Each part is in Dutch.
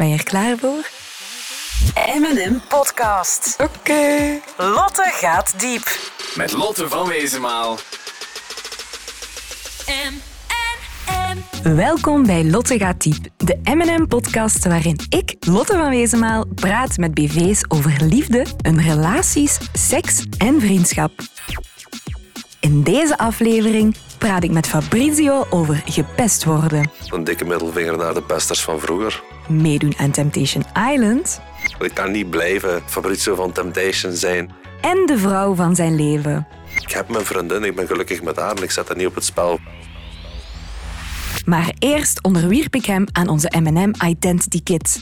Ben je er klaar voor? M&M Podcast. Oké. Lotte gaat diep. Met Lotte van Wezenmaal. Welkom bij Lotte gaat diep, de M&M-podcast waarin ik, Lotte van Wezenmaal, praat met BV's over liefde, hun relaties, seks en vriendschap. In deze aflevering praat ik met Fabrizio over gepest worden, Een dikke middelvinger naar de pesters van vroeger. Meedoen aan Temptation Island Ik kan niet blijven Fabrizio van Temptation zijn. en de vrouw van zijn leven. Ik heb mijn vriendin, ik ben gelukkig met haar en ik zet dat niet op het spel. Maar eerst onderwierp ik hem aan onze M&M Identity Kit.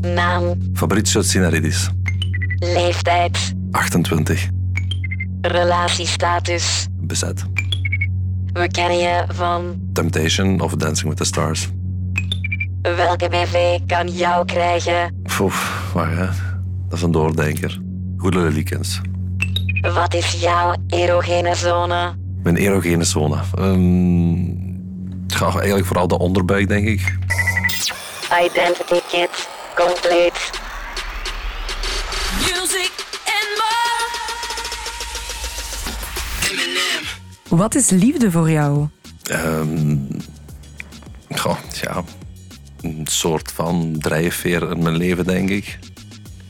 Naam, Fabrizio Tsinaridis, leeftijd, 28, relatiestatus. bezet. We kennen je van Temptation of Dancing with the Stars. Welke BV kan jou krijgen? Poef, wacht hè. Dat is een doordenker. Goede Lilikens. Wat is jouw erogene zone? Mijn erogene zone. Ehm ja, eigenlijk vooral de onderbuik, denk ik. Identity kit, compleet. Music and more. Wat is liefde voor jou? Ehm goh, ja, een soort van drijfveer in mijn leven, denk ik.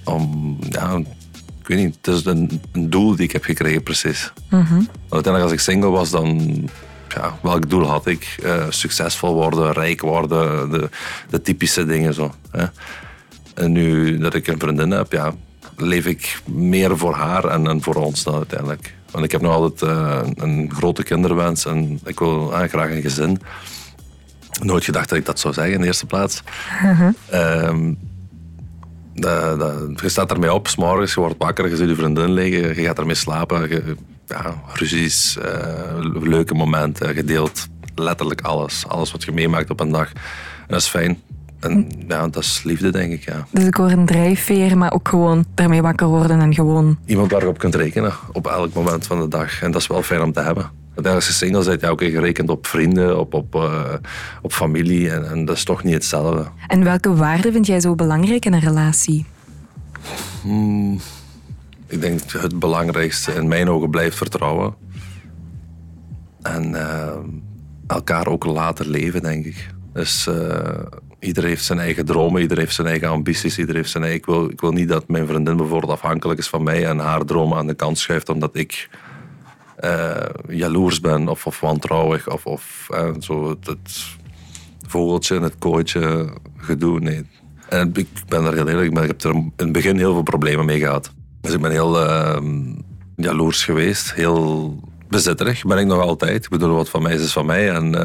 Om, ja, ik weet niet, het is een, een doel die ik heb gekregen, precies. Want Uiteindelijk, als ik single was, dan, ja, welk doel had ik? Eh, succesvol worden, rijk worden, de, de typische dingen zo. Hè? En nu dat ik een vriendin heb, ja, leef ik meer voor haar en, en voor ons dan uiteindelijk. Want ik heb nog altijd eh, een grote kinderwens en ik wil eh, graag een gezin. Nooit gedacht dat ik dat zou zeggen in de eerste plaats. Ehm, dat- dat- je staat ermee op, s morgens, je wordt wakker, je ziet je vriendin liggen, je gaat ermee slapen. Je, ja, ruzies, eh, leuke momenten, je deelt letterlijk alles. Alles wat je meemaakt op een dag. En dat is fijn. En ja, dat is liefde, denk ik. Ja. Dus ik hoor een drijfveer, maar ook gewoon ermee wakker worden en gewoon... Iemand waar je op kunt rekenen op elk moment van de dag. En dat is wel fijn om te hebben. Uiteindelijk als je single bent, ja, ook gerekend op vrienden, op, op, eh, op familie. En, en dat is toch niet hetzelfde. En welke waarden vind jij zo belangrijk in een relatie? Ik denk het belangrijkste in mijn ogen blijft vertrouwen. En eh, elkaar ook laten leven, denk ik. Dus uh, ieder heeft zijn eigen dromen, ieder heeft zijn eigen ambities, ieder heeft zijn eigen... Ik wil, ik wil niet dat mijn vriendin bijvoorbeeld afhankelijk is van mij en haar dromen aan de kant schuift omdat ik eh, jaloers ben of, of wantrouwig of, of eh, zo het, het vogeltje en het kooitje gedoe. Nee. En ik ben daar heel eerlijk, ik, heb er in het begin heel veel problemen mee gehad. Dus ik ben heel uh, jaloers geweest, heel bezitterig ben ik nog altijd. Ik bedoel, wat van mij is, is van mij. En uh,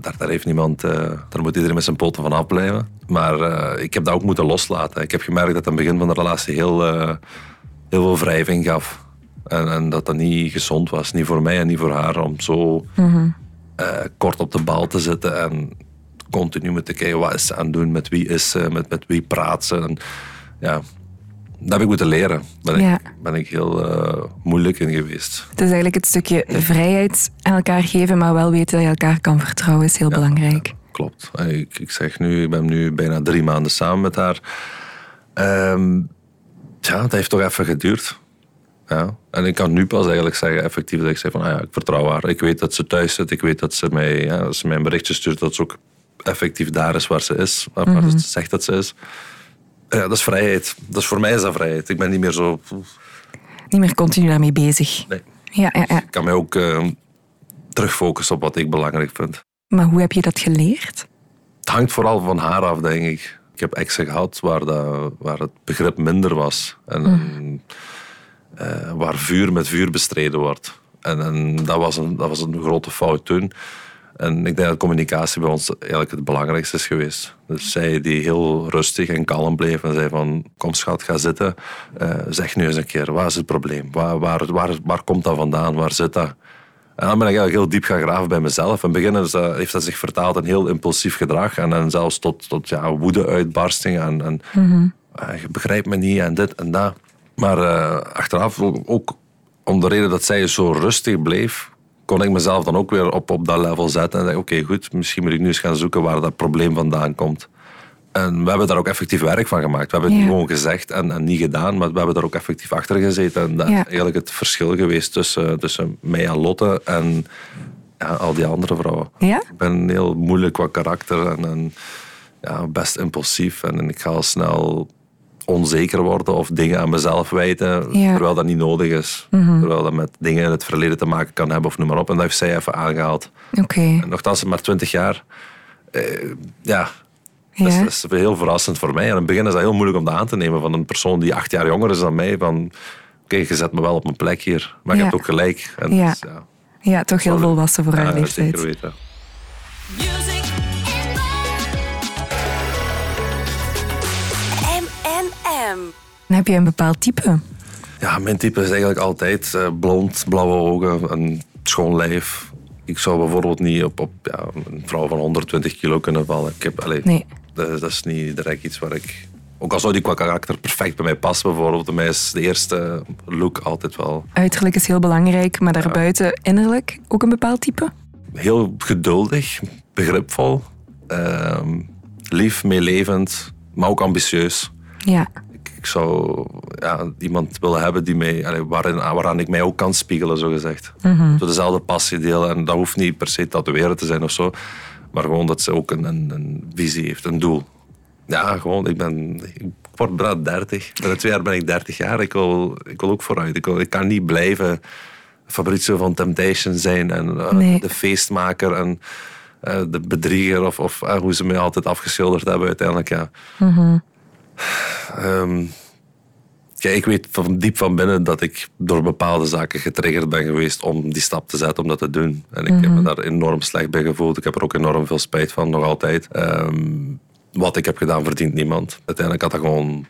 daar, daar heeft niemand, daar moet iedereen met zijn poten van afblijven. Maar ik heb dat ook moeten loslaten. Ik heb gemerkt dat aan het begin van de relatie heel, heel veel wrijving gaf. En, en, dat dat niet gezond was, niet voor mij en niet voor haar, om zo mm-hmm. kort op de bal te zitten en continu moeten kijken wat is ze aan het doen, met wie is ze, met, met wie praat ze. En, ja, dat heb ik moeten leren. Daar ben, ja. ik, ben ik heel uh, moeilijk in geweest. Het is eigenlijk het stukje vrijheid aan elkaar geven, maar wel weten dat je elkaar kan vertrouwen, is heel ja, belangrijk. Ja, klopt. Ik, ik zeg nu, ik ben nu bijna drie maanden samen met haar. Um, ja, het heeft toch even geduurd. Ja. En ik kan nu pas eigenlijk zeggen, effectief, dat ik zeg van, ah ja, ik vertrouw haar. Ik weet dat ze thuis zit, ik weet dat ze mij, ja, als ze mij een berichtje stuurt, dat ze ook effectief daar is waar ze is, waar, mm-hmm. ze zegt dat ze is. Ja, dat is vrijheid. Dat is voor mij is dat vrijheid. Ik ben niet meer zo... Niet meer continu daarmee bezig. Nee. Ja, ja, ja. Ik kan mij ook uh, terugfocussen op wat ik belangrijk vind. Maar hoe heb je dat geleerd? Het hangt vooral van haar af, denk ik. Ik heb exen gehad waar, dat, waar het begrip minder was. En, mm. Uh, waar vuur met vuur bestreden wordt. En, en dat, was een, dat was een grote fout toen. En ik denk dat communicatie bij ons eigenlijk het belangrijkste is geweest. Dus zij die heel rustig en kalm bleef en zei van... Kom schat, ga zitten. Uh, zeg nu eens een keer, waar is het probleem? Waar, waar, waar, waar komt dat vandaan? Waar zit dat? En dan ben ik eigenlijk heel diep gaan graven bij mezelf. In het begin is heeft dat zich vertaald in heel impulsief gedrag. En, en zelfs tot, tot ja, woede-uitbarsting. En, en mm-hmm. uh, je begrijpt me niet en dit en dat. Maar uh, achteraf, ook om de reden dat zij zo rustig bleef kon ik mezelf dan ook weer op, op dat level zetten. En dacht, oké, okay, goed, misschien moet ik nu eens gaan zoeken waar dat probleem vandaan komt. En we hebben daar ook effectief werk van gemaakt. We hebben het Ja. niet gewoon gezegd en, en niet gedaan, maar we hebben daar ook effectief achter gezeten. En dat Ja. is eigenlijk het verschil geweest tussen, tussen mij en Lotte en ja, al die andere vrouwen. Ik ben heel moeilijk qua karakter en, en ja, best impulsief. En, ik ga al snel onzeker worden of dingen aan mezelf wijten, Ja. Mhm. terwijl dat niet nodig is. Terwijl dat met dingen in het verleden te maken kan hebben of noem maar op. En dat heeft zij even aangehaald. Oké. En nogthans, maar 20 jaar. eh, ja, dat is, dat is heel verrassend voor mij. En in het begin is dat heel moeilijk om dat aan te nemen van een persoon die acht jaar jonger is dan mij. Van, oké, je zet me wel op mijn plek hier, maar je Ja. hebt ook gelijk. En Ja. is, ja, Ja, toch heel volwassen voor haar ja, leeftijd. zeker weten. Heb je een bepaald type. Ja, mijn type is eigenlijk altijd eh, blond, blauwe ogen, een schoon lijf. Ik zou bijvoorbeeld niet op, op ja, een vrouw van 120 kilo kunnen vallen. Ik heb, allee, Nee. dat, dat is niet direct iets waar ik... Ook al zou die qua karakter perfect bij mij passen bijvoorbeeld. Bij mij is de eerste look altijd wel Uiterlijk is heel belangrijk, maar daarbuiten innerlijk ook een bepaald type. heel geduldig, begripvol, ehm, lief, meelevend, maar ook ambitieus. Ja. Ik, zou ja, iemand willen hebben die mij, allee, waarin, waaraan ik mij ook kan spiegelen, zo gezegd. Mhm. Zo dezelfde passie delen. En dat hoeft niet per se tatoeëren te zijn of zo. Maar gewoon dat ze ook een, een, een visie heeft, een doel. Ja, gewoon, ik ben... Ik word bijna 30. Binnen twee jaar ben ik 30 jaar. Ik wil, ik wil ook vooruit. Ik, wil, ik kan niet blijven Fabrizio van Temptation zijn en eh, Nee. de feestmaker en eh, de bedrieger of, of eh, hoe ze mij altijd afgeschilderd hebben uiteindelijk. Ja. Ehm, ja, ik weet van diep van binnen dat ik door bepaalde zaken getriggerd ben geweest om die stap te zetten, om dat te doen. En ik heb me daar enorm slecht bij gevoeld. Ik heb er ook enorm veel spijt van, nog altijd. Ehm, wat ik heb gedaan verdient niemand. Uiteindelijk had ik gewoon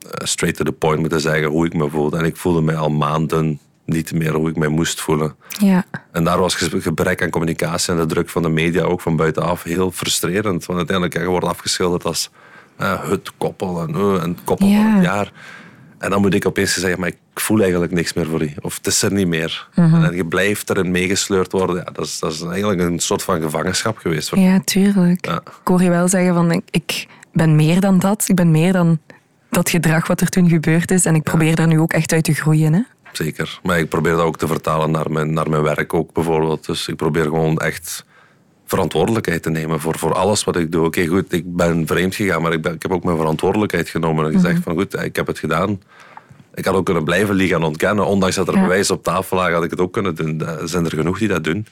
eh, straight to the point moeten zeggen hoe ik me voelde. En ik voelde mij al maanden niet meer hoe ik mij moest voelen. Ja. En daar was ge- gebrek aan communicatie en de druk van de media ook van buitenaf heel frustrerend. Want uiteindelijk ja, je wordt afgeschilderd als het koppel en, eh, en het koppel Ja. van het jaar. En dan moet ik opeens zeggen, maar ik voel eigenlijk niks meer voor die. Of het is er niet meer. Mhm. En je blijft erin meegesleurd worden. Ja, dat, is, dat is eigenlijk een soort van gevangenschap geweest. voor Ja, tuurlijk. Ja. Ik hoor je wel zeggen van ik, ik ben meer dan dat. Ik ben meer dan dat gedrag wat er toen gebeurd is. En ik probeer daar nu ook echt uit te groeien. Hè? Zeker. Maar ik probeer dat ook te vertalen naar mijn, naar mijn werk ook bijvoorbeeld. Dus ik probeer gewoon echt verantwoordelijkheid te nemen voor, voor alles wat ik doe. Oké, goed, ik ben vreemd gegaan, maar ik, ben, ik heb ook mijn verantwoordelijkheid genomen en gezegd van goed, ik heb het gedaan. Ik had ook kunnen blijven liegen en ontkennen. Ondanks dat er Ja. bewijs op tafel lag, had ik het ook kunnen doen. Er zijn er genoeg die dat doen.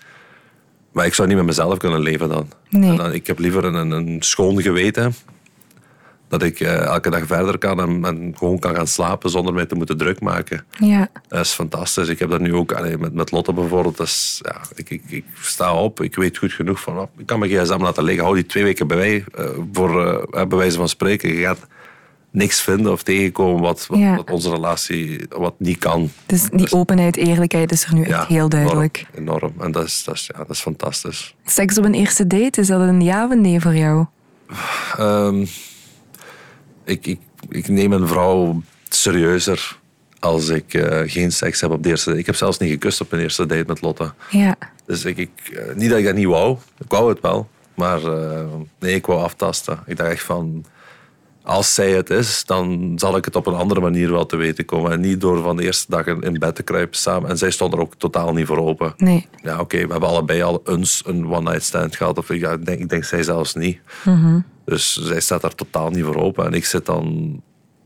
Maar ik zou niet met mezelf kunnen leven dan. Nee. En dan ik heb liever een, een schoon geweten. Dat ik eh, elke dag verder kan en, en gewoon kan gaan slapen zonder mij te moeten druk maken. Ja. Dat is fantastisch. Ik heb dat nu ook allee, met, met Lotte bijvoorbeeld. Dat is, ja, ik, ik, ik sta op, ik weet goed genoeg van. oh, ik kan mijn gsm laten liggen. Hou die twee weken bij mij. eh, voor uh, bij wijze van spreken. Je gaat niks vinden of tegenkomen wat, wat, Ja. wat onze relatie wat niet kan. Dus die openheid, eerlijkheid is er nu echt heel duidelijk. Enorm. enorm. En dat is, dat, is, ja, dat is fantastisch. Seks op een eerste date, is dat een ja of een nee voor jou? Ehm, ik, ik, ik neem een vrouw serieuzer als ik eh, geen seks heb op de eerste date. Ik heb zelfs niet gekust op mijn eerste date met Lotte. Ja. Dus ik, ik, eh, niet dat ik dat niet wou. Ik wou het wel. Maar eh, nee, ik wou aftasten. Ik dacht echt van... Als zij het is, dan zal ik het op een andere manier wel te weten komen. En niet door van de eerste dag in bed te kruipen samen. En zij stond er ook totaal niet voor open. Nee. Ja, oké, we hebben allebei al eens een one-night stand gehad. Of, ik, denk, ik denk zij zelfs niet. Dus zij staat daar totaal niet voor open. En ik zit dan...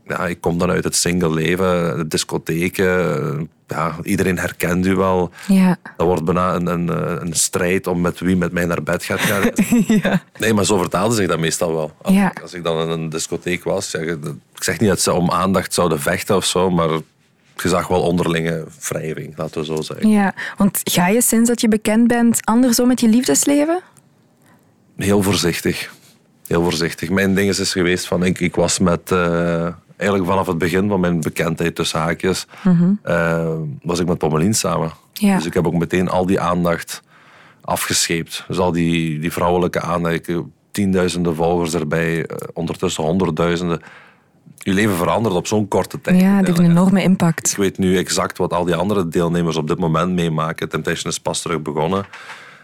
Ja, ik kom dan uit het single leven, de discotheken. Ja, iedereen herkent u wel. Ja. Dat wordt bijna een, een, eh, een strijd om met wie met mij naar bed gaat gaan. ja. Nee, maar zo vertaalde zich dat meestal wel. Als, Ja. ik, als ik dan in een discotheek was, ja, ik zeg niet dat ze om aandacht zouden vechten of zo, maar je zag wel onderlinge wrijving, laten we zo zeggen. Ja, want ga je sinds dat je bekend bent anders om met je liefdesleven? Heel voorzichtig. Heel voorzichtig. Mijn ding is, is geweest van, ik, ik was met, eh, eigenlijk vanaf het begin van mijn bekendheid tussen haakjes, eh, was ik met Pommelien samen. Ja. Dus ik heb ook meteen al die aandacht afgescheept. Dus al die, die vrouwelijke aandacht, tienduizenden volgers erbij, eh, ondertussen honderdduizenden. Je leven verandert op zo'n korte tijd. Ja, dat heeft een enorme impact. Ik weet nu exact wat al die andere deelnemers op dit moment meemaken. Temptation is pas terug begonnen.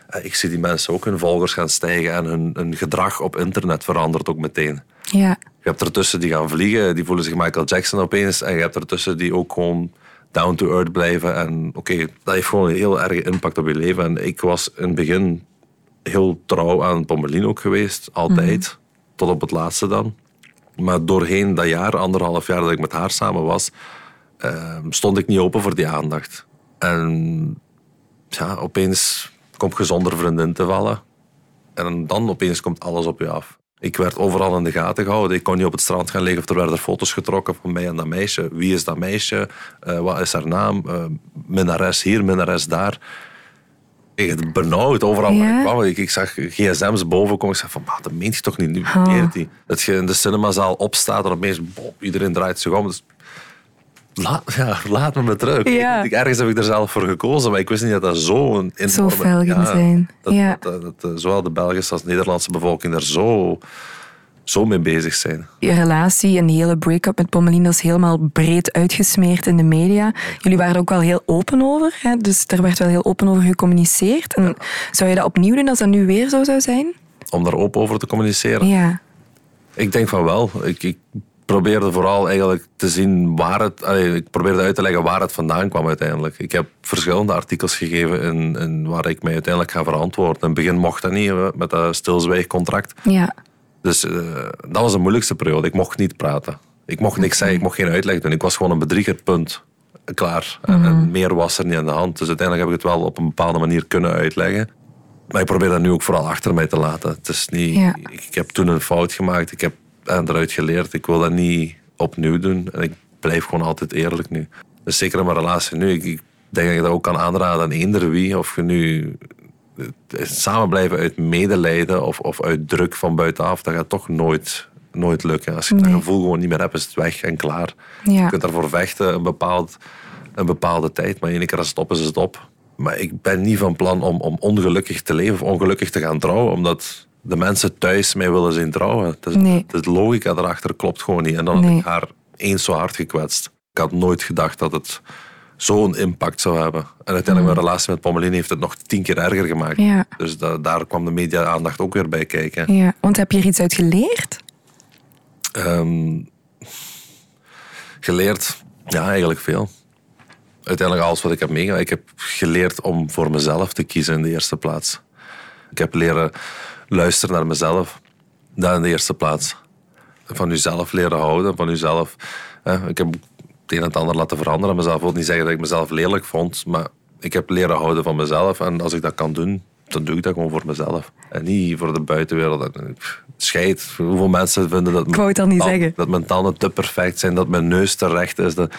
Eh, Ik zie die mensen ook hun volgers gaan stijgen en hun, hun gedrag op internet verandert ook meteen. Ja. Je hebt ertussen die gaan vliegen, die voelen zich Michael Jackson opeens. En je hebt ertussen die ook gewoon down to earth blijven. En oké, dat heeft gewoon een heel erge impact op je leven. En ik was in het begin heel trouw aan Pommelien ook geweest, altijd. Tot op het laatste dan. Maar doorheen dat jaar, anderhalf jaar dat ik met haar samen was, eh, stond ik niet open voor die aandacht. En ja, opeens komt je zonder vriendin te vallen. En dan opeens komt alles op je af. Ik werd overal in de gaten gehouden. Ik kon niet op het strand gaan liggen of er werden foto's getrokken van mij en dat meisje. Wie is dat meisje? Eh, wat is haar naam? Eh minnares hier, minnares daar. Ik het benauwd overal Ja? ik kwam. Ik, ik zag gsm's boven komen. Ik zei van, maar dat meent je toch niet? Nu Oh. die. Dat je in de cinemazaal opstaat en opeens iedereen draait zich om. Dus laat, ja, laat me maar terug. Ja. Ik, ergens heb ik er zelf voor gekozen, maar ik wist niet dat dat zo een enorme... Zo fel ging ja, zijn. Dat, Ja. dat, dat, dat, eh, zowel de Belgische als de Nederlandse bevolking daar zo, zo mee bezig zijn. Je relatie en die hele break-up met Pommelien is helemaal breed uitgesmeerd in de media. Jullie waren er ook wel heel open over, hè? dus er werd wel heel open over gecommuniceerd. En zou je dat opnieuw doen als dat nu weer zo zou zijn? Om daar open over te communiceren. Ja. Ik denk van wel. Ik, ik probeerde vooral eigenlijk te zien waar het... allee, ik probeerde uit te leggen waar het vandaan kwam uiteindelijk. Ik heb verschillende artikels gegeven in, in waar ik mij uiteindelijk ga verantwoorden. In het begin mocht dat niet met dat stilzwijgcontract. Ja. Dus eh, dat was de moeilijkste periode. Ik mocht niet praten. Ik mocht niks zeggen, ik mocht geen uitleg doen. Ik was gewoon een bedrieger, punt. Klaar. En, en meer was er niet aan de hand. Dus uiteindelijk heb ik het wel op een bepaalde manier kunnen uitleggen. Maar ik probeer dat nu ook vooral achter mij te laten. Het is niet, Ja. ik, heb toen een fout gemaakt. Ik heb eruit geleerd. Ik wil dat niet opnieuw doen. En ik blijf gewoon altijd eerlijk nu. Dus zeker in mijn relatie nu. Ik, ik denk dat je dat ook kan aanraden aan eender wie. Of je nu eh, samen blijven uit medelijden of, of uit druk van buitenaf, dat gaat toch nooit, nooit lukken. Als je dat gevoel gewoon niet meer hebt, is het weg en klaar. Ja. Je kunt daarvoor vechten een, bepaald, een bepaalde tijd, maar één keer als het op is, is het op. Maar ik ben niet van plan om, om ongelukkig te leven of ongelukkig te gaan trouwen, omdat de mensen thuis mij willen zien trouwen. Dus Nee. De logica erachter klopt gewoon niet. En dan Nee. heb ik haar eens zo hard gekwetst. Ik had nooit gedacht dat het zo'n impact zou hebben. En uiteindelijk mijn relatie met Pommelien heeft het nog tien keer erger gemaakt. Mm. Ja. Dus da- daar kwam de media-aandacht ook weer bij kijken. ja. Want heb je er iets uit geleerd? Ehm, geleerd, ja, eigenlijk veel. Uiteindelijk alles wat ik heb meegemaakt. Ik heb geleerd om voor mezelf te kiezen in de eerste plaats. Ik heb leren luisteren naar mezelf. Dat in de eerste plaats. Van jezelf leren houden, van jezelf. hè. ik heb het een en het ander laten veranderen mezelf. Wil niet zeggen dat ik mezelf lelijk vond, maar ik heb leren houden van mezelf. En als ik dat kan doen, dan doe ik dat gewoon voor mezelf. En niet voor de buitenwereld. En, pff, Scheid. Hoeveel mensen vinden dat, Ik wou het al niet mijn zeggen. dat mijn tanden te perfect zijn, dat mijn neus te recht is. Dat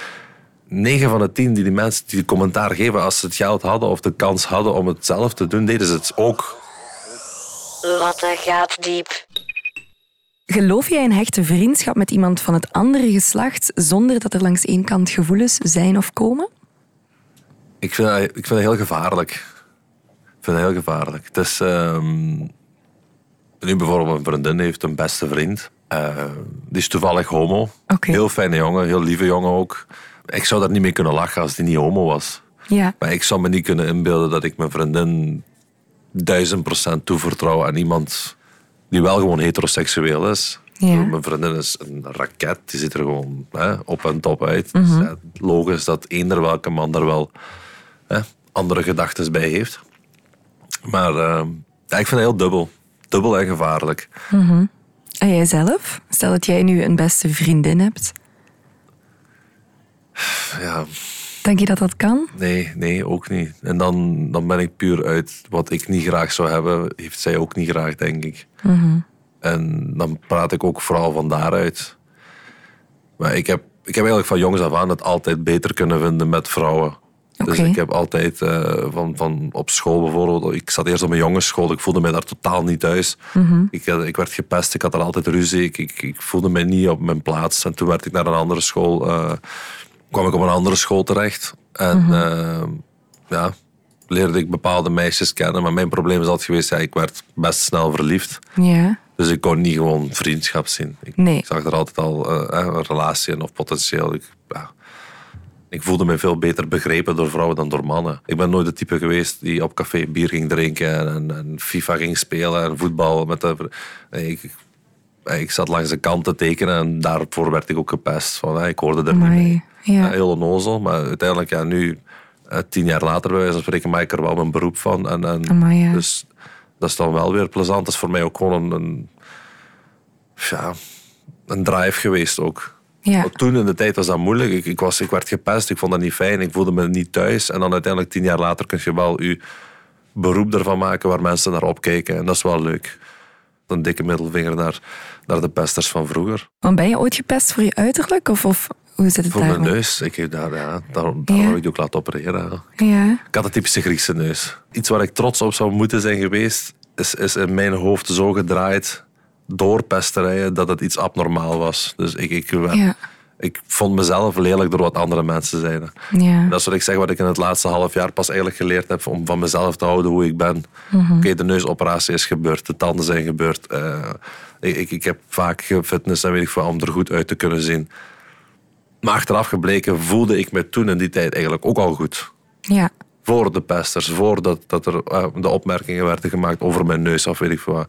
9 van de 10 die die mensen die commentaar geven, als ze het geld hadden of de kans hadden om het zelf te doen, deden ze het ook. Lotte gaat diep. Geloof jij in hechte vriendschap met iemand van het andere geslacht zonder dat er langs één kant gevoelens zijn of komen? Ik vind, dat- ik vind dat heel gevaarlijk. Ik vind dat heel gevaarlijk. Het is... ehm, nu bijvoorbeeld mijn vriendin heeft een beste vriend. Eh, die is toevallig homo. Oké. Heel fijne jongen, heel lieve jongen ook. Ik zou daar niet mee kunnen lachen als die niet homo was. Ja. Maar ik zou me niet kunnen inbeelden dat ik mijn vriendin duizend procent toevertrouw aan iemand die wel gewoon heteroseksueel is. Ja. Mijn vriendin is een raket, die ziet er gewoon hè, op en top uit. Dus, ja, logisch dat eender welke man daar wel hè, andere gedachten bij heeft. Maar eh, ja, ik vind het heel dubbel. Dubbel en gevaarlijk. En jij zelf? Stel dat jij nu een beste vriendin hebt. Ja, Denk je dat dat kan? nee, nee, ook niet. En dan, dan ben ik puur uit wat ik niet graag zou hebben, heeft zij ook niet graag, denk ik. En dan praat ik ook vooral van daaruit. Maar ik heb, ik heb eigenlijk van jongs af aan het altijd beter kunnen vinden met vrouwen. Dus ik heb altijd eh, van, van op school bijvoorbeeld, ik zat eerst op een jongensschool, ik voelde mij daar totaal niet thuis. ik, eh, ik werd gepest, ik had er altijd ruzie, ik, ik, ik voelde mij niet op mijn plaats. En toen werd ik naar een andere school, eh, kwam ik op een andere school terecht. En eh, ja, leerde ik bepaalde meisjes kennen. Maar mijn probleem is altijd geweest, ja, ik werd best snel verliefd. Ja. Dus ik kon niet gewoon vriendschap zien. Ik, Nee. ik zag er altijd al eh, een relatie in of potentieel. Ik, ja. Ik voelde me veel beter begrepen door vrouwen dan door mannen. Ik ben nooit de type geweest die op café bier ging drinken en, en FIFA ging spelen en voetbal. Met de, nee, ik, ik zat langs de kant te tekenen en daarvoor werd ik ook gepest. Van, hè, ik hoorde er niet mee. Ja. Heel onnozel, maar uiteindelijk, ja, nu, eh, tien jaar later, bij wijze van spreken, maak ik er wel mijn beroep van. En, en, Amai, ja. Dus dat is dan wel weer plezant. Dat is voor mij ook gewoon een, een, ja, een drive geweest ook. Ja. Want Toen in de tijd was dat moeilijk. Ik, ik, was, ik werd gepest, ik vond dat niet fijn, ik voelde me niet thuis. En dan uiteindelijk, tien jaar later, kun je wel je beroep ervan maken waar mensen naar opkijken. En dat is wel leuk. Een dikke middelvinger naar, naar de pesters van vroeger. Want ben je ooit gepest voor je uiterlijk? Of, of hoe zit het Voor daarmee? mijn neus. Ik heb daar, ja, Ja. heb ik ook laten opereren. ja. Ik had een typische Griekse neus. Iets waar ik trots op zou moeten zijn geweest, is, is in mijn hoofd zo gedraaid door pesterijen dat het iets abnormaal was. Dus ik, ik, Ja. ik vond mezelf lelijk door wat andere mensen zeiden. Ja. Dat is wat ik zeg, wat ik in het laatste half jaar pas eigenlijk geleerd heb om van mezelf te houden hoe ik ben. Mhm. Oké, de neusoperatie is gebeurd, de tanden zijn gebeurd. eh, ik, ik, ik heb vaak gefitness en weet ik veel om er goed uit te kunnen zien. Maar achteraf gebleken voelde ik me toen in die tijd eigenlijk ook al goed Ja. voor de pesters, voordat dat er eh, de opmerkingen werden gemaakt over mijn neus of weet ik veel wat.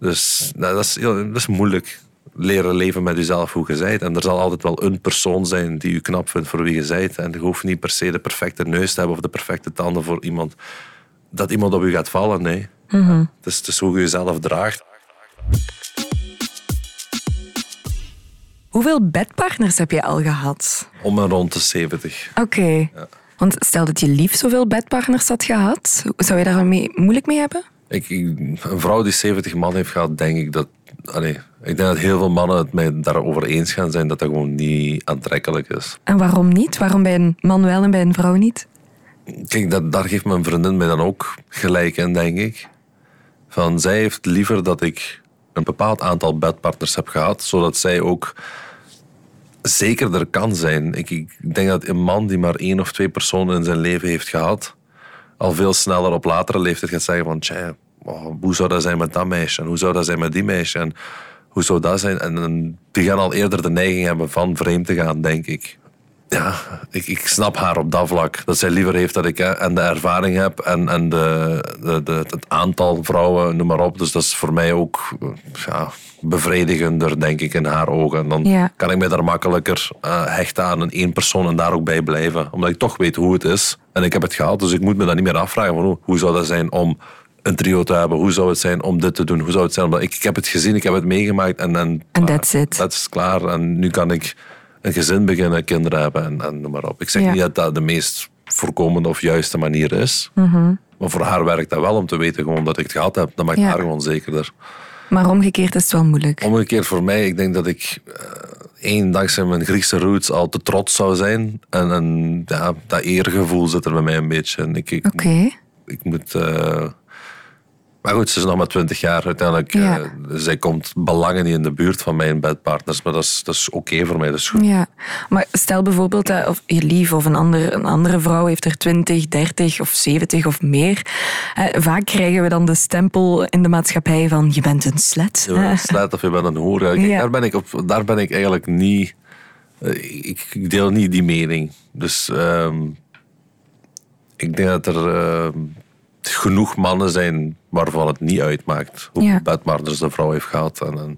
Dus nou, dat, is heel, dat is moeilijk. Leren leven met jezelf hoe je bent. En er zal altijd wel een persoon zijn die je knap vindt voor wie je bent. En je hoeft niet per se de perfecte neus te hebben of de perfecte tanden voor iemand. Dat iemand op je gaat vallen, nee. Het, is, het is hoe je jezelf draagt. Hoeveel bedpartners heb je al gehad? Om en rond de 70. Oké. Want stel dat je lief zoveel bedpartners had gehad, zou je daar mee, moeilijk mee hebben? Ik, ik- een vrouw die 70 man heeft gehad, denk ik dat. Allee, ik denk dat heel veel mannen het mij daarover eens gaan zijn dat dat gewoon niet aantrekkelijk is. En waarom niet? Waarom bij een man wel en bij een vrouw niet? Kijk, dat, daar geeft mijn vriendin mij dan ook gelijk in, denk ik. Van, zij heeft liever dat ik een bepaald aantal bedpartners heb gehad, zodat zij ook zekerder kan zijn. Ik, ik denk dat een man die maar één of twee personen in zijn leven heeft gehad, al veel sneller op latere leeftijd gaat zeggen van, tja, oh, hoe zou dat zijn met dat meisje? En hoe zou dat zijn met die meisje? En hoe zou dat zijn? En, en die gaan al eerder de neiging hebben van vreemd te gaan, denk ik. Ja, ik, ik snap haar op dat vlak. Dat zij liever heeft dat ik hè, en de ervaring heb en, en de, de, de, het aantal vrouwen, noem maar op. Dus dat is voor mij ook eh, ja, bevredigender, denk ik, in haar ogen. En dan Ja. kan ik mij daar makkelijker eh, hechten aan een één persoon en daar ook bij blijven. Omdat ik toch weet hoe het is. En ik heb het gehad, dus ik moet me dat niet meer afvragen. Van, hoe, hoe zou dat zijn om een trio te hebben? Hoe zou het zijn om dit te doen? Hoe zou het zijn? Omdat ik, ik heb het gezien, ik heb het meegemaakt. En, en, En that's it. Dat is klaar. En nu kan ik een gezin beginnen, kinderen hebben en, en noem maar op. Ik zeg Ja. niet dat dat de meest voorkomende of juiste manier is. Maar voor haar werkt dat wel om te weten gewoon dat ik het gehad heb. Dat maakt Ja. haar gewoon zekerder. Maar omgekeerd is het wel moeilijk. Omgekeerd voor mij, ik denk dat ik eh, één, dankzij mijn Griekse roots al te trots zou zijn. En, en ja, dat eergevoel zit er bij mij een beetje in. Ik, ik moet... eh, maar goed, ze is nog maar twintig jaar. Uiteindelijk, Ja. eh, zij komt belangen niet in de buurt van mijn bedpartners. Maar dat is, dat is oké voor mij, dat is goed. Ja, maar stel bijvoorbeeld dat of je lief of een, ander, een andere vrouw heeft er 20, 30 of 70 of meer. Vaak krijgen we dan de stempel in de maatschappij van je bent een slet. Je bent een slet of je bent een hoer. Ja, kijk, Ja. daar, ben ik op, daar ben ik eigenlijk niet... eh, Ik, ik deel niet die mening. Dus ehm, ik denk dat er ehm, genoeg mannen zijn waarvan het niet uitmaakt hoeveel Ja. bedpartners de vrouw heeft gehad. En, en,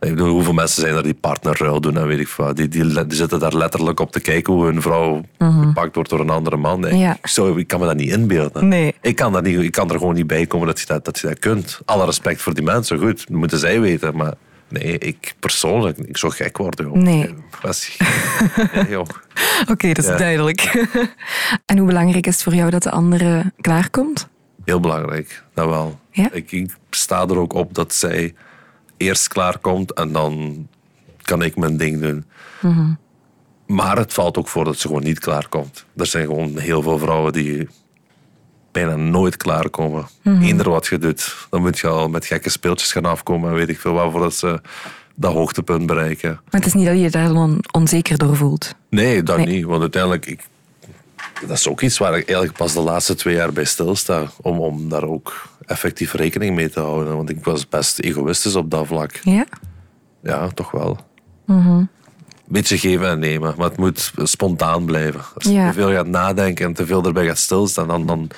ik bedoel, hoeveel mensen zijn er die partnerruil doen en weet ik veel. Die, die, zitten daar letterlijk op te kijken hoe hun vrouw gepakt wordt door een andere man. Mhm. Zo, ik kan me dat niet inbeelden. Nee. Ik, kan dat niet, ik kan er gewoon niet bij komen dat je dat, dat, je dat kunt. Alle respect voor die mensen, goed, dat moeten zij weten. Maar nee, ik persoonlijk, ik zou gek worden. Joh. Nee. Oké, dat is Ja. duidelijk. en hoe belangrijk is het voor jou dat de andere klaarkomt? Heel belangrijk, dat wel. Ja? Ik, ik sta er ook op dat zij eerst klaarkomt en dan kan ik mijn ding doen. Mhm. Maar het valt ook voor dat ze gewoon niet klaarkomt. Er zijn gewoon heel veel vrouwen die bijna nooit klaarkomen. Mhm. Eender wat je doet, dan moet je al met gekke speeltjes gaan afkomen. En weet ik veel waarvoor dat ze dat hoogtepunt bereiken. Maar het is niet dat je je daar dan onzeker door voelt. Nee, dat Nee. niet. Want uiteindelijk, ik, dat is ook iets waar ik eigenlijk pas de laatste twee jaar bij stilsta. Om, om daar ook effectief rekening mee te houden. Want ik was best egoïstisch op dat vlak. Ja? Ja, toch wel. beetje geven en nemen. Maar het moet spontaan blijven. Als je Ja. te veel gaat nadenken en te veel erbij gaat stilstaan, dan, dan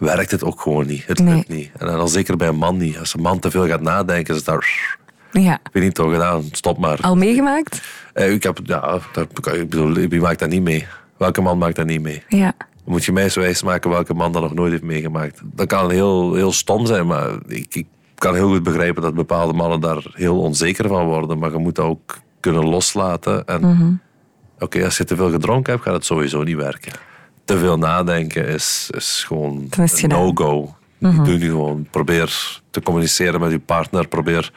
werkt het ook gewoon niet. Het Nee. lukt niet. En dan zeker bij een man niet. Als een man te veel gaat nadenken, is dat... Ja. Ik weet niet toch gedaan, stop maar. Al meegemaakt? Eh, ik, heb, ja, daar, ik bedoel, wie maakt dat niet mee? Welke man maakt dat niet mee? Ja. Dan moet je mij eens wijs maken welke man dat nog nooit heeft meegemaakt. Dat kan heel, heel stom zijn, maar ik, ik kan heel goed begrijpen dat bepaalde mannen daar heel onzeker van worden. Maar je moet dat ook kunnen loslaten. En oké, als je te veel gedronken hebt, gaat het sowieso niet werken. Te veel nadenken is, is gewoon Dan is een gedaan. no-go. Doe nu gewoon. Probeer te communiceren met je partner. Probeer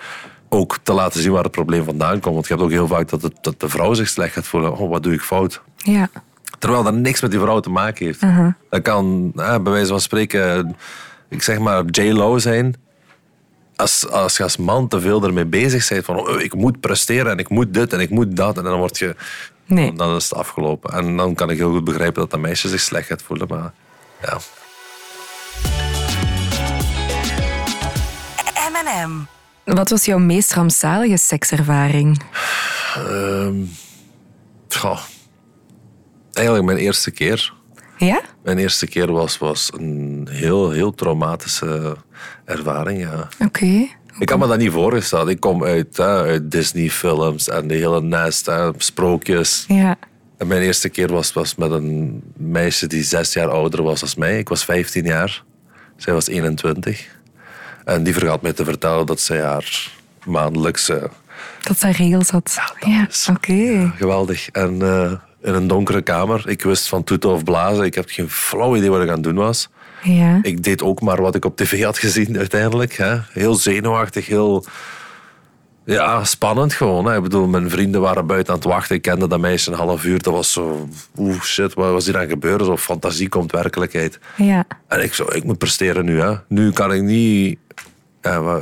ook te laten zien waar het probleem vandaan komt. Want je hebt ook heel vaak dat, het, dat de vrouw zich slecht gaat voelen. Oh, wat doe ik fout? Ja. Terwijl dat niks met die vrouw te maken heeft. Dat kan, eh, bij wijze van spreken, ik zeg maar J-Lo zijn. Als, als je als man te veel ermee bezig bent van oh, ik moet presteren en ik moet dit en ik moet dat. En dan word je, Nee. dan is het afgelopen. En dan kan ik heel goed begrijpen dat dat meisje zich slecht gaat voelen. Maar ja, M&M. Wat was jouw meest rampzalige sekservaring? Ehm, goh. eigenlijk mijn eerste keer. Ja? Mijn eerste keer was, was een heel, heel traumatische ervaring. Ja. Oké. Ik had me dat niet voorgesteld. Ik kom uit, hè, uit Disney-films en de hele nest, hè, sprookjes. Ja. En mijn eerste keer was, was met een meisje die zes jaar ouder was als mij. Ik was 15 jaar. Zij was 21. En die vergat mij te vertellen dat zij haar maandelijkse... Dat ze regels had. Ja, oké. Geweldig. En eh, in een donkere kamer. Ik wist van toeten of blazen. Ik heb geen flauw idee wat ik aan het doen was. Ja. Ik deed ook maar wat ik op tv had gezien uiteindelijk. Hè. Heel zenuwachtig, heel ja, spannend gewoon. Hè. Ik bedoel, mijn vrienden waren buiten aan het wachten. Ik kende dat meisje een half uur. Dat was zo, oeh shit, wat was hier aan gebeuren? Zo fantasie komt werkelijkheid. Ja. En ik zo, ik moet presteren nu. Hè. Nu kan ik niet... Ja,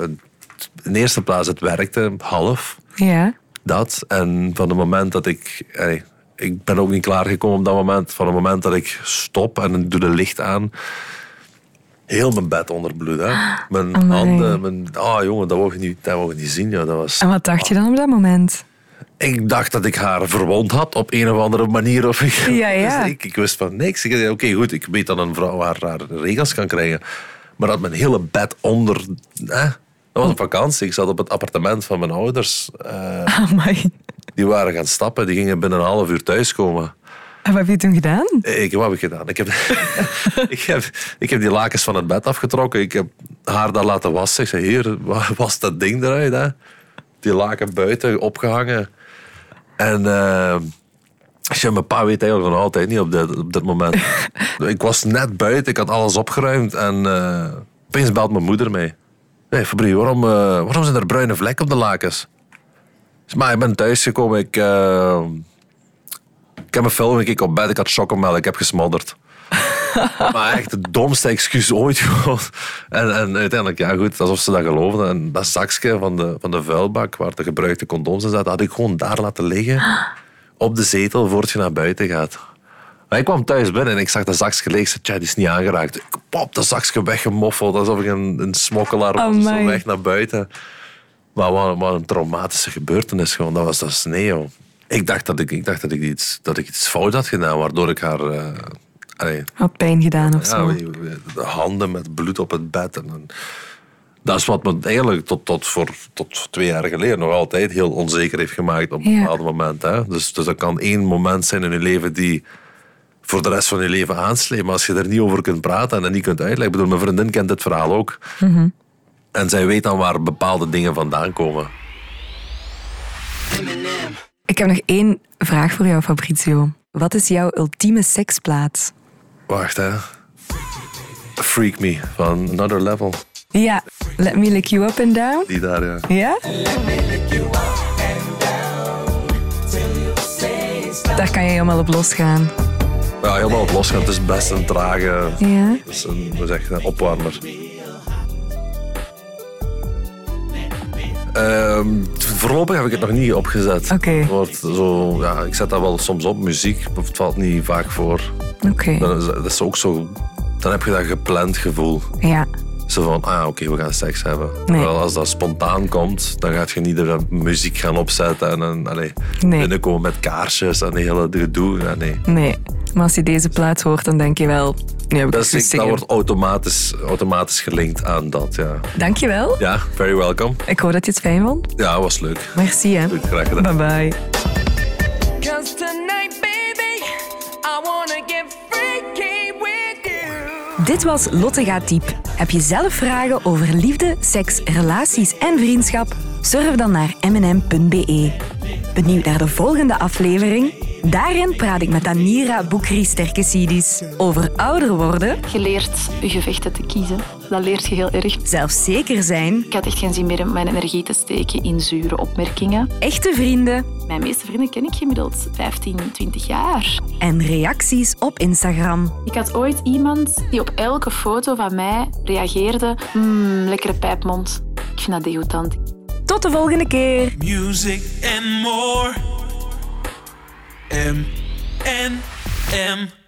in eerste plaats, het werkte half Ja. dat. En van het moment dat ik... ey, ik ben ook niet klaargekomen op dat moment. Van het moment dat ik stop en doe de licht aan... Heel mijn bed onder bloed. Hè. Mijn Amai. handen... Mijn, ah jongen, dat wou je niet, dat wou je niet zien. Ja. Dat was, En wat dacht je dan op dat moment? ik dacht dat ik haar verwond had op een of andere manier. Of ik, Ja, ja. Dus ik, ik wist van niks. Ik Oké, goed, ik weet dat een vrouw haar, haar regels kan krijgen. Maar dat mijn hele bed onder... Hè? Dat was een vakantie. Ik zat op het appartement van mijn ouders. Amai. die waren gaan stappen. Die gingen binnen een half uur thuiskomen. En wat heb je toen gedaan? Ik, wat heb ik gedaan? Ik heb, ik, heb, ik heb die lakens van het bed afgetrokken. Ik heb haar daar laten wassen. Ik zei, hier, wa- was dat ding eruit. Hè? Die laken buiten opgehangen. En ja, mijn pa weet eigenlijk nog altijd niet op dit, op dit moment. ik was net buiten, ik had alles opgeruimd. En eh, opeens belt mijn moeder mij. Hé, Fabrie, waarom, eh, waarom zijn er bruine vlekken op de lakens? Maar ik ben thuisgekomen, ik... ik heb een film, ik keek op bed, ik had chocomel, ik heb gesmodderd. maar echt het domste excuus ooit gewoon. En, en uiteindelijk, ja goed, alsof ze dat geloofden. En dat zakje van de, van de vuilbak, waar de gebruikte condooms in zaten, had ik gewoon daar laten liggen. Op de zetel, voordat je naar buiten gaat. Maar ik kwam thuis binnen en ik zag de zakje leeg. Ik zei, tja, die is niet aangeraakt. Ik pop de zakje weggemoffeld, alsof ik een, een smokkelaar was. Zo Amai. weg naar buiten. Maar wat, wat een traumatische gebeurtenis gewoon. Dat was dat sneeuw. Ik dacht dat ik, ik, dacht dat ik, iets, dat ik iets fout had gedaan, waardoor ik haar... eh, allee, Had pijn gedaan of ja, zo? de handen met bloed op het bed. En, en dat is wat me eigenlijk tot, tot, voor, tot twee jaar geleden nog altijd heel onzeker heeft gemaakt op een Ja. bepaald moment. Hè? Dus, dus dat kan één moment zijn in je leven die voor de rest van je leven aansleept. Maar als je er niet over kunt praten en dat niet kunt uitleggen. Ik bedoel, mijn vriendin kent dit verhaal ook. En zij weet dan waar bepaalde dingen vandaan komen. Ik heb nog één vraag voor jou, Fabrizio. Wat is jouw ultieme seksplaats? Wacht, hè. Freak Me van Another Level. Ja, let me lick you up and down. Die daar, ja. Ja? Daar kan je helemaal op losgaan. Ja, helemaal op losgaan. Het is best een trage... Ja? Het is een, hoe zeg opwarmer. Ehm, voorlopig heb ik het nog niet opgezet. Oké. Zo, ja, ik zet dat wel soms op, muziek. Het valt niet vaak voor. Oké. Dat is ook zo... Dan heb je dat gepland gevoel. Ja. Zo van, ah oké, we gaan seks hebben. Nee. Wel, als dat spontaan komt, dan gaat je niet de muziek gaan opzetten en, en allee, Nee. binnenkomen met kaarsjes en de hele gedoe. Ja, nee. Nee, maar als je deze plaat hoort, dan denk je wel... Nu heb ik Dat, het is, goed dat zingen. wordt automatisch, automatisch gelinkt aan dat, ja. Dankjewel. Ja, very welcome. Ik hoop dat je het fijn vond. Ja, was leuk. Merci, hè. Graag gedaan. Bye bye. Cause tonight, baby, I wanna get freaky with you. Dit was Lotte gaat diep. Heb je zelf vragen over liefde, seks, relaties en vriendschap? Surf dan naar mnm.be. Benieuwd naar de volgende aflevering? Daarin praat ik met Anira Boukri Sterkesidis over ouder worden, Je leert je gevechten te kiezen. Dat leert je heel erg. zelfzeker zijn, Ik had echt geen zin meer om mijn energie te steken in zure opmerkingen. echte vrienden Mijn meeste vrienden ken ik gemiddeld 15, 20 jaar. en reacties op Instagram. Ik had ooit iemand die op elke foto van mij reageerde. Mmm, lekkere pijpmond. Ik vind dat degoutant. Tot de volgende keer! music and more. M N M